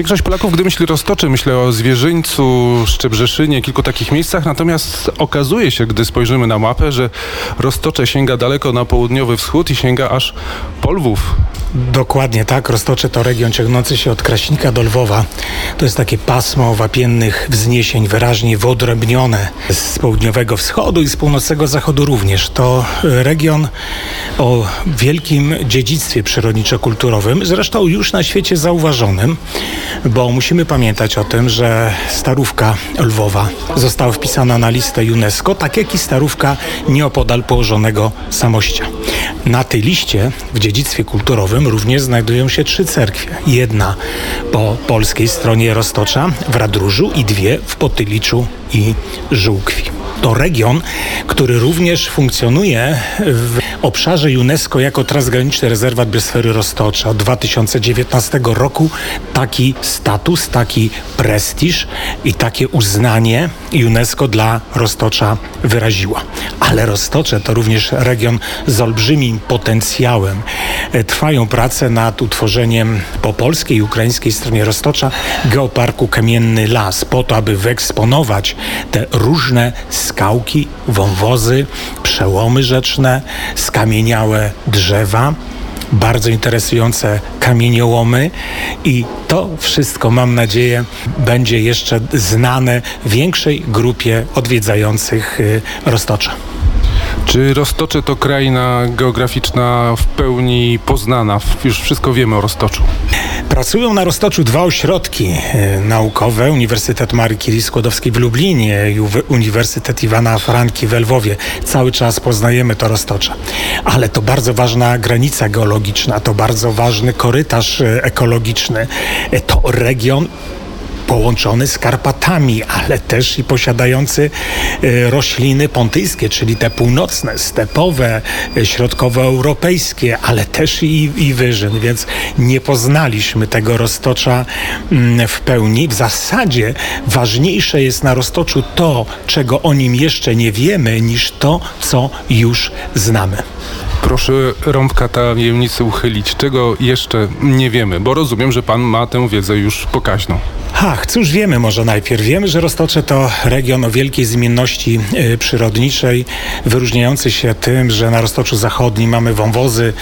Większość Polaków, gdy myśli Roztoczy, myślę o Zwierzyńcu, Szczebrzeszynie, kilku takich miejscach, natomiast okazuje się, gdy spojrzymy na mapę, że Roztocze sięga daleko na południowy wschód i sięga aż po Lwów. Dokładnie tak. Roztocze to region ciągnący się od Kraśnika do Lwowa. To jest takie pasmo wapiennych wzniesień, wyraźnie wyodrębnione z południowego wschodu i z północnego zachodu również. To region o wielkim dziedzictwie przyrodniczo-kulturowym, zresztą już na świecie zauważonym, bo musimy pamiętać o tym, że Starówka Lwowa została wpisana na listę UNESCO, tak jak i Starówka nieopodal położonego Samościa. Na tej liście w dziedzictwie kulturowym również znajdują się trzy cerkwie. Jedna po polskiej stronie Roztocza w Radróżu i dwie w Potyliczu i Żółkwi. To region, który również funkcjonuje w obszarze UNESCO jako transgraniczny rezerwat biosfery Roztocza. Od 2019 roku taki status, taki prestiż i takie uznanie UNESCO dla Roztocza wyraziła. Ale Roztocze to również region z olbrzymim potencjałem. Trwają prace nad utworzeniem po polskiej i ukraińskiej stronie Roztocza geoparku Kamienny Las po to, aby wyeksponować te różne skałki, wąwozy, przełomy rzeczne, skamieniałe drzewa bardzo interesujące kamieniołomy i to wszystko, mam nadzieję, będzie jeszcze znane większej grupie odwiedzających y, Roztocza. Czy Roztocze to kraina geograficzna w pełni poznana? Już wszystko wiemy o Roztoczu. Pracują na Roztoczu dwa ośrodki e, naukowe. Uniwersytet Marii Curie Skłodowskiej w Lublinie i Uniwersytet Iwana Franki w Lwowie. Cały czas poznajemy to Roztocze. Ale to bardzo ważna granica geologiczna, to bardzo ważny korytarz e, ekologiczny. E, to region połączony z Karpatami, ale też i posiadający e, rośliny pontyjskie, czyli te północne, stepowe, e, środkowoeuropejskie, ale też i, i wyżyn, więc nie poznaliśmy tego roztocza mm, w pełni. W zasadzie ważniejsze jest na roztoczu to, czego o nim jeszcze nie wiemy, niż to, co już znamy. Proszę rąbka tajemnicy uchylić. Czego jeszcze nie wiemy? Bo rozumiem, że pan ma tę wiedzę już pokaźną. Ach, cóż wiemy może najpierw? Wiemy, że Roztocze to region o wielkiej zmienności y, przyrodniczej, wyróżniający się tym, że na Roztoczu Zachodnim mamy wąwozy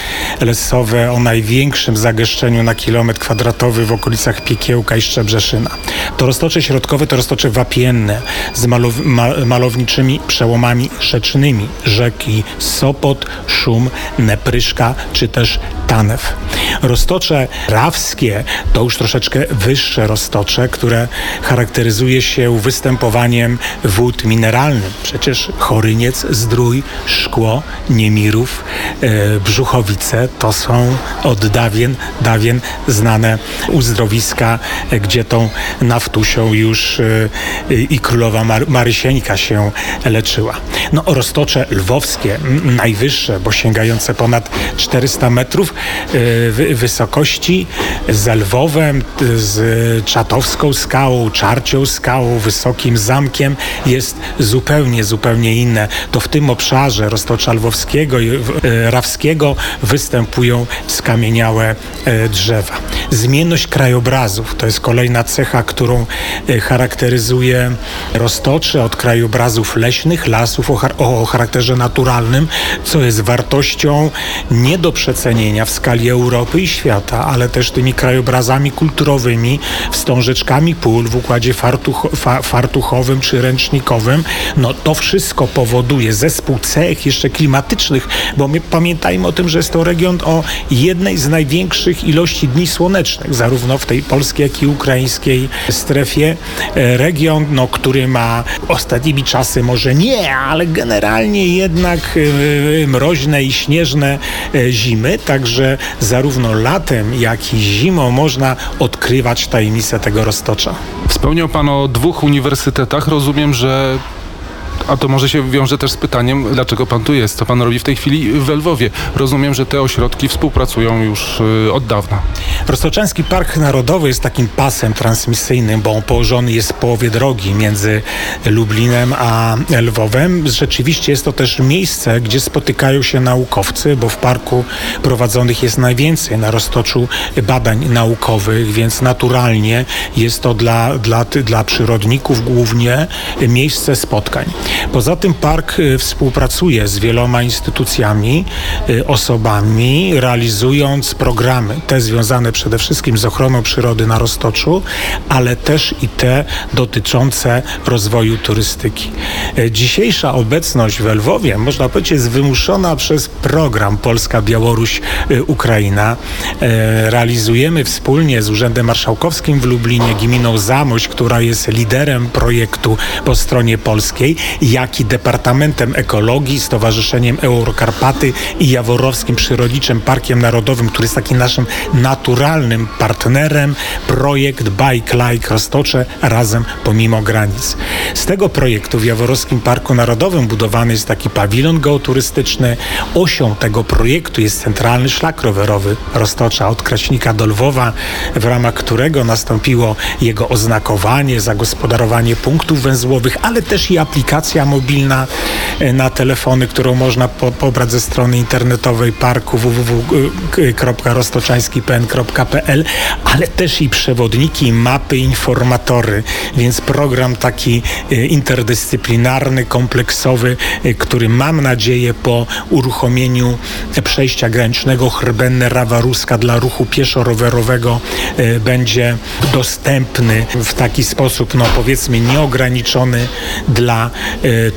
lesowe o największym zagęszczeniu na kilometr kwadratowy w okolicach Piekiełka i Szczebrzeszyna. To Roztocze Środkowe to Roztocze Wapienne z malow ma malowniczymi przełomami rzecznymi rzeki Sopot, Szum, Nepryszka czy też Tanew. Roztocze Rawskie to już troszeczkę wyższe roztocze, które charakteryzuje się występowaniem wód mineralnych. Przecież Choryniec, Zdrój, Szkło, Niemirów, e, Brzuchowice to są od dawien, dawien znane uzdrowiska, gdzie tą naftusią już e, i królowa Mar Marysieńka się leczyła. No roztocze lwowskie, najwyższe, bo sięgające ponad 400 metrów e, wysokości, z Lwowem, z Czatowską skałą, Czarcią skałą, Wysokim Zamkiem jest zupełnie, zupełnie inne. To w tym obszarze roztocza lwowskiego i e, rawskiego występują skamieniałe e, drzewa. Zmienność krajobrazów to jest kolejna cecha, którą e, charakteryzuje roztocze od krajobrazów leśnych, lasów o, o charakterze naturalnym, co jest wartością nie do przecenienia w skali Europy i świata, ale też tymi krajobrazami kulturowymi, wstążeczkami pól w układzie fartuch, fa, fartuchowym czy ręcznikowym. No to wszystko powoduje zespół cech jeszcze klimatycznych, bo my pamiętajmy o tym, że jest to region o jednej z największych ilości dni słonecznych, zarówno w tej polskiej, jak i ukraińskiej strefie. E, region, no, który ma ostatnimi czasy może nie, ale generalnie jednak e, mroźne i śnieżne e, zimy, także zarówno latem, jak i zimą można odkrywać tajemnicę tego roztocza. Wspomniał Pan o dwóch uniwersytetach. Rozumiem, że A to może się wiąże też z pytaniem, dlaczego pan tu jest, co pan robi w tej chwili w Lwowie. Rozumiem, że te ośrodki współpracują już y, od dawna. Roztoczeński Park Narodowy jest takim pasem transmisyjnym, bo on położony jest w połowie drogi między Lublinem a Lwowem. Rzeczywiście jest to też miejsce, gdzie spotykają się naukowcy, bo w parku prowadzonych jest najwięcej na roztoczu badań naukowych, więc naturalnie jest to dla, dla, dla przyrodników głównie miejsce spotkań. Poza tym park y, współpracuje z wieloma instytucjami, y, osobami, realizując programy, te związane przede wszystkim z ochroną przyrody na Roztoczu, ale też i te dotyczące rozwoju turystyki. Y, Dzisiejsza obecność w Lwowie, można powiedzieć, jest wymuszona przez program Polska-Białoruś-Ukraina. Realizujemy wspólnie z Urzędem Marszałkowskim w Lublinie, gminą Zamość, która jest liderem projektu po stronie polskiej, jak i Departamentem Ekologii, Stowarzyszeniem Eurokarpaty i Jaworowskim Przyrodniczym Parkiem Narodowym, który jest takim naszym naturalnym partnerem. Projekt Bike Like Roztocze razem pomimo granic. Z tego projektu w Jaworowskim Parku Narodowym budowany jest taki pawilon geoturystyczny. Osią tego projektu jest centralny szlak rowerowy Roztocza od Kraśnika do Lwowa, w ramach którego nastąpiło jego oznakowanie, zagospodarowanie punktów węzłowych, ale też i aplikacja mobilna e, na telefony, którą można po, pobrać ze strony internetowej parku www.roztoczański.pl, ale też i przewodniki, mapy, informatory, więc program taki e, interdyscyplinarny, kompleksowy, e, który mam nadzieję po uruchomieniu przejścia granicznego Chrbenne-Rawa-Ruska dla ruchu pieszo-rowerowego będzie dostępny w taki sposób, no powiedzmy nieograniczony dla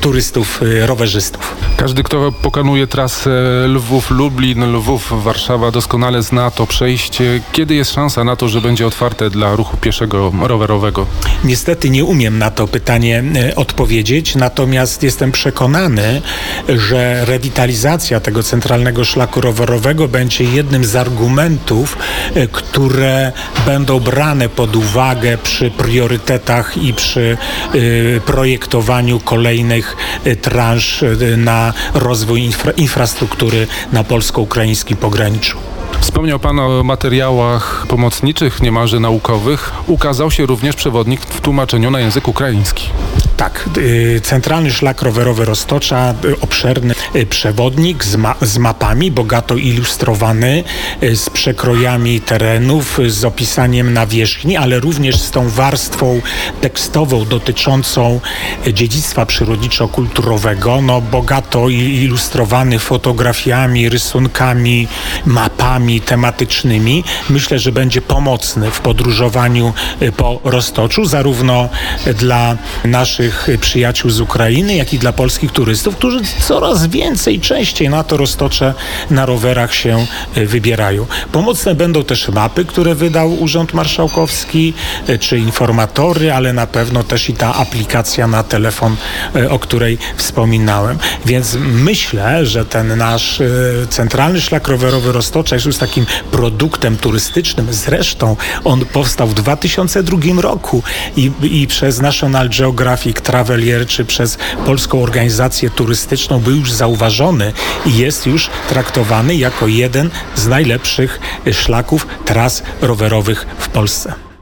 turystów, e, rowerzystów. Każdy, kto pokonuje trasę Lwów-Lublin, Lwów-Warszawa doskonale zna to przejście. Kiedy jest szansa na to, że będzie otwarte dla ruchu pieszego, rowerowego? Niestety nie umiem na to pytanie e, odpowiedzieć, natomiast jestem przekonany, że rewitalizacja tego centralnego szlaku rowerowego będzie jednym z argumentów, e, które będą brane pod uwagę przy priorytetach i przy projektowaniu kolejnych y, transz y, na rozwój infra infrastruktury na polsko-ukraińskim pograniczu. Wspomniał Pan o materiałach pomocniczych, niemalże naukowych. Ukazał się również przewodnik w tłumaczeniu na język ukraiński. Tak, centralny szlak rowerowy Roztocza, obszerny przewodnik z, ma z, mapami, bogato ilustrowany, z przekrojami terenów, z opisaniem nawierzchni, ale również z tą warstwą tekstową dotyczącą dziedzictwa przyrodniczo-kulturowego, no bogato ilustrowany fotografiami, rysunkami, mapami tematycznymi. Myślę, że będzie pomocny w podróżowaniu po Roztoczu, zarówno dla naszych przyjaciół z Ukrainy, jak i dla polskich turystów, którzy coraz więcej, częściej na to roztocze na rowerach się wybierają. Pomocne będą też mapy, które wydał Urząd Marszałkowski, czy informatory, ale na pewno też i ta aplikacja na telefon, o której wspominałem. Więc myślę, że ten nasz centralny szlak rowerowy Roztocza jest już takim produktem turystycznym. Zresztą on powstał w 2002 roku i, i przez National Geographic Travelier czy przez Polską Organizację Turystyczną był już zauważony i jest już traktowany jako jeden z najlepszych szlaków tras rowerowych w Polsce.